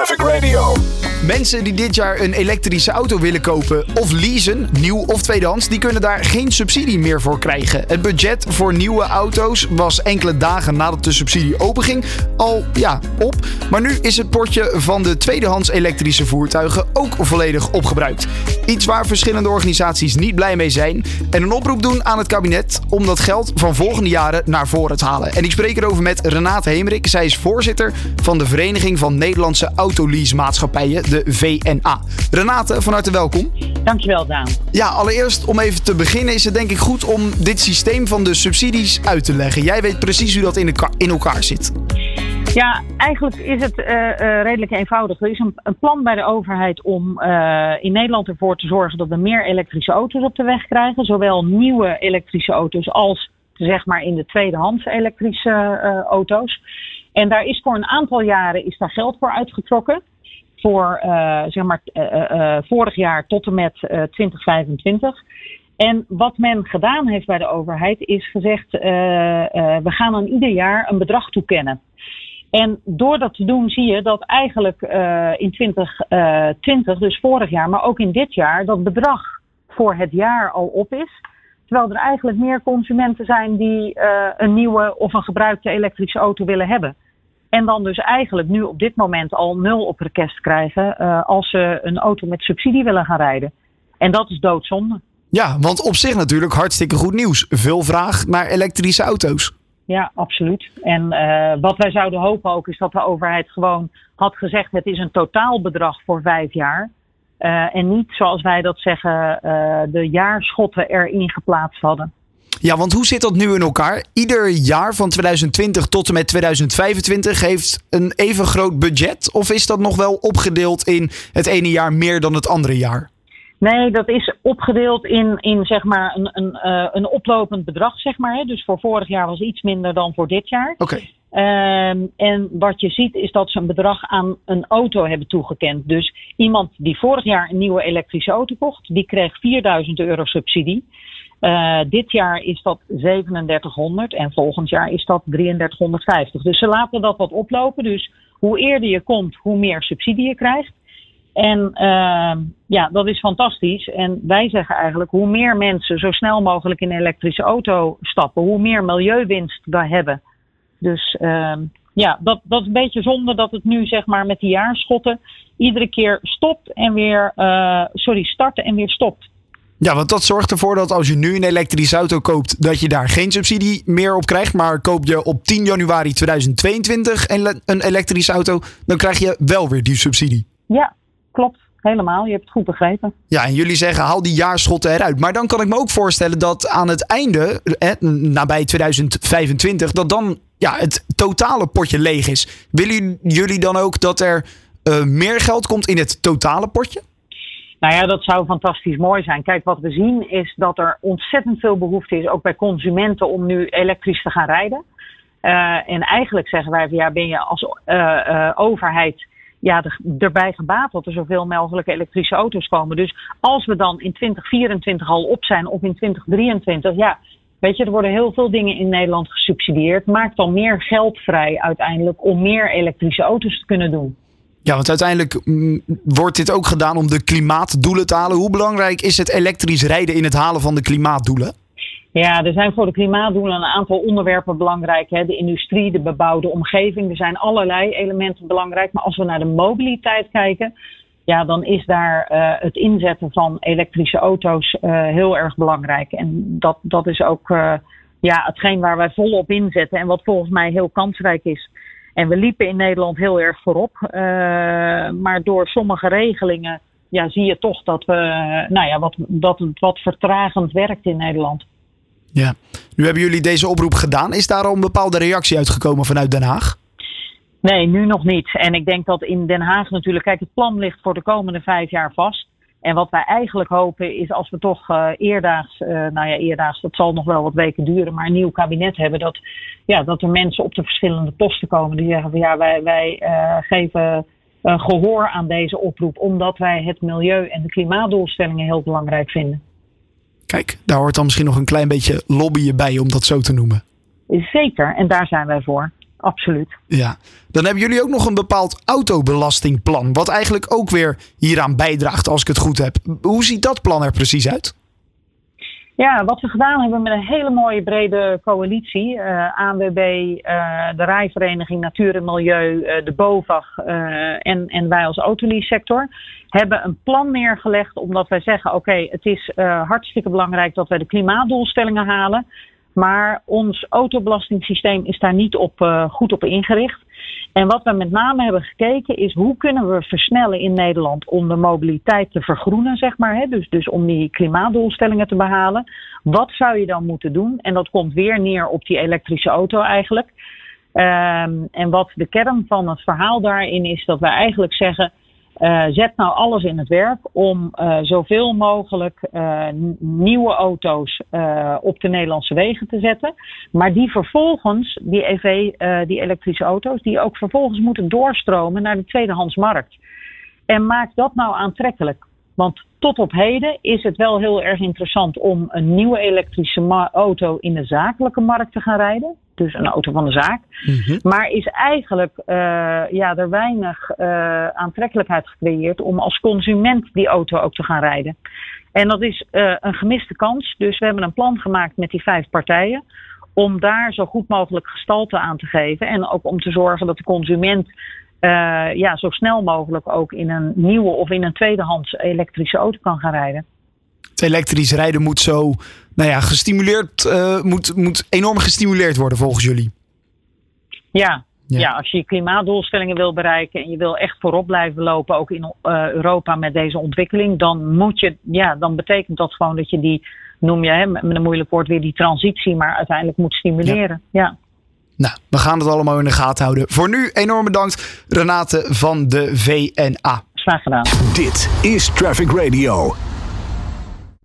Traffic Radio. Mensen die dit jaar een elektrische auto willen kopen of leasen, nieuw of tweedehands, die kunnen daar geen subsidie meer voor krijgen. Het budget voor nieuwe auto's was enkele dagen nadat de subsidie openging al ja, op. Maar nu is het potje van de tweedehands elektrische voertuigen ook volledig opgebruikt. Iets waar verschillende organisaties niet blij mee zijn en een oproep doen aan het kabinet om dat geld van volgende jaren naar voren te halen. En ik spreek erover met Renate Hemerik. Zij is voorzitter van de Vereniging van Nederlandse Autoleasemaatschappijen, de VNA. Renate, van harte welkom. Dankjewel, Daan. Ja, allereerst om even te beginnen is het denk ik goed om dit systeem van de subsidies uit te leggen. Jij weet precies hoe dat in, elkaar, in elkaar zit. Ja, eigenlijk is het uh, uh, redelijk eenvoudig. Er is een, een, plan bij de overheid om uh, in Nederland ervoor te zorgen dat we meer elektrische auto's op de weg krijgen. Zowel nieuwe elektrische auto's als zeg maar in de tweedehands elektrische auto's. En daar is voor een aantal jaren is daar geld voor uitgetrokken. Voor zeg maar vorig jaar tot en met 2025. En wat men gedaan heeft bij de overheid is gezegd: we gaan aan ieder jaar een bedrag toekennen. En door dat te doen zie je dat eigenlijk in 2020, dus vorig jaar, maar ook in dit jaar, dat bedrag voor het jaar al op is. Terwijl er eigenlijk meer consumenten zijn die een nieuwe of een gebruikte elektrische auto willen hebben. En dan dus eigenlijk nu op dit moment al nul op request krijgen uh, als ze een auto met subsidie willen gaan rijden. En dat is doodzonde. Ja, want op zich natuurlijk hartstikke goed nieuws. Veel vraag naar elektrische auto's. Ja, absoluut. En uh, wat wij zouden hopen ook is dat de overheid gewoon had gezegd: het is een totaalbedrag voor vijf jaar. Uh, en niet zoals wij dat zeggen, de jaarschotten erin geplaatst hadden. Ja, want hoe zit dat nu in elkaar? Ieder jaar van 2020 tot en met 2025 heeft een even groot budget? Of is dat nog wel opgedeeld in het ene jaar meer dan het andere jaar? Nee, dat is opgedeeld in, in zeg maar een, een, uh, een oplopend bedrag, zeg maar. Hè. Dus voor vorig jaar was iets minder dan voor dit jaar. Oké. Okay. Um, en wat je ziet is dat ze een bedrag aan een auto hebben toegekend. Dus iemand die vorig jaar een nieuwe elektrische auto kocht, die kreeg 4000 euro subsidie. Uh, dit jaar is dat 3700 en volgend jaar is dat 3350. Dus ze laten dat wat oplopen. Dus hoe eerder je komt, hoe meer subsidie je krijgt. En uh, ja, dat is fantastisch. En wij zeggen eigenlijk, hoe meer mensen zo snel mogelijk in een elektrische auto stappen, hoe meer milieuwinst we hebben. Dus uh, ja, dat, is een beetje zonde dat het nu zeg maar met die jaarschotten iedere keer stopt en weer, uh, sorry, starten en weer stopt. Ja, want dat zorgt ervoor dat als je nu een elektrische auto koopt, dat je daar geen subsidie meer op krijgt. Maar koop je op 10 januari 2022 een elektrische auto, dan krijg je wel weer die subsidie. Ja, klopt. Helemaal, je hebt het goed begrepen. Ja, en jullie zeggen haal die jaarschotten eruit. Maar dan kan ik me ook voorstellen dat aan het einde, eh, nabij 2025, dat dan ja, het totale potje leeg is. Willen jullie dan ook dat er uh, meer geld komt in het totale potje? Nou ja, dat zou fantastisch mooi zijn. Kijk, wat we zien is dat er ontzettend veel behoefte is, ook bij consumenten, om nu elektrisch te gaan rijden. Uh, en eigenlijk zeggen wij van ja, ben je als uh, overheid ja, erbij gebaat dat er zoveel mogelijk elektrische auto's komen. Dus als we dan in 2024 al op zijn of in 2023, ja, weet je, er worden heel veel dingen in Nederland gesubsidieerd. Maak dan meer geld vrij uiteindelijk om meer elektrische auto's te kunnen doen. Ja, want uiteindelijk mm, wordt dit ook gedaan om de klimaatdoelen te halen. Hoe belangrijk is het elektrisch rijden in het halen van de klimaatdoelen? Ja, er zijn voor de klimaatdoelen een aantal onderwerpen belangrijk. Hè. De industrie, de bebouwde omgeving. Er zijn allerlei elementen belangrijk. Maar als we naar de mobiliteit kijken, ja, dan is daar uh, het inzetten van elektrische auto's uh, heel erg belangrijk. En dat, dat is ook uh, ja, hetgeen waar wij volop inzetten en wat volgens mij heel kansrijk is. En we liepen in Nederland heel erg voorop. maar door sommige regelingen ja, zie je toch dat, we, nou ja, wat, dat het wat vertragend werkt in Nederland. Ja, nu hebben jullie deze oproep gedaan. Is daar al een bepaalde reactie uitgekomen vanuit Den Haag? Nee, nu nog niet. En ik denk dat in Den Haag natuurlijk, kijk, het plan ligt voor de komende vijf jaar vast. En wat wij eigenlijk hopen is als we toch uh, eerdaags, uh, nou ja, eerdaags, dat zal nog wel wat weken duren, maar een nieuw kabinet hebben, dat, ja, dat er mensen op de verschillende posten komen die zeggen van ja, wij, wij uh, geven gehoor aan deze oproep, omdat wij het milieu en de klimaatdoelstellingen heel belangrijk vinden. Kijk, daar hoort dan misschien nog een klein beetje lobbyen bij om dat zo te noemen. Zeker, en daar zijn wij voor. Absoluut. Ja, dan hebben jullie ook nog een bepaald autobelastingplan, wat eigenlijk ook weer hieraan bijdraagt, als ik het goed heb. Hoe ziet dat plan er precies uit? Ja, wat we gedaan hebben met een hele mooie brede coalitie. Uh, ANWB, uh, de Rijvereniging Natuur en Milieu, uh, de BOVAG en, en wij als autolease-sector hebben een plan neergelegd omdat wij zeggen: oké, het is hartstikke belangrijk dat wij de klimaatdoelstellingen halen. Maar ons autobelastingssysteem is daar niet op, goed op ingericht. En wat we met name hebben gekeken is hoe kunnen we versnellen in Nederland om de mobiliteit te vergroenen, zeg maar. Hè? Dus, dus om die klimaatdoelstellingen te behalen. Wat zou je dan moeten doen? En dat komt weer neer op die elektrische auto eigenlijk. Um, en wat de kern van het verhaal daarin is, dat we eigenlijk zeggen. Uh, zet nou alles in het werk om uh, zoveel mogelijk uh, nieuwe auto's op de Nederlandse wegen te zetten. Maar die vervolgens, die EV, die elektrische auto's, die ook vervolgens moeten doorstromen naar de tweedehandsmarkt. En maak dat nou aantrekkelijk. Want tot op heden is het wel heel erg interessant om een nieuwe elektrische auto in de zakelijke markt te gaan rijden. Dus een auto van de zaak. Mm-hmm. Maar is eigenlijk uh, ja, er weinig uh, aantrekkelijkheid gecreëerd om als consument die auto ook te gaan rijden. En dat is uh, een gemiste kans. Dus we hebben een plan gemaakt met die vijf partijen. Om daar zo goed mogelijk gestalte aan te geven. En ook om te zorgen dat de consument ja, zo snel mogelijk ook in een nieuwe of in een tweedehands elektrische auto kan gaan rijden. Het elektrisch rijden moet zo, nou ja, gestimuleerd, uh, moet, moet enorm gestimuleerd worden volgens jullie. Ja, ja. ja. als je je klimaatdoelstellingen wil bereiken en je wil echt voorop blijven lopen, ook in uh, Europa met deze ontwikkeling, dan moet je, ja, dan betekent dat gewoon dat je die, noem je hè, met een moeilijk woord weer die transitie, maar uiteindelijk moet stimuleren. ja. ja. Nou, we gaan het allemaal in de gaten houden. Voor nu enorm bedankt Renate van de VNA. Graag gedaan. Dit is Traffic Radio.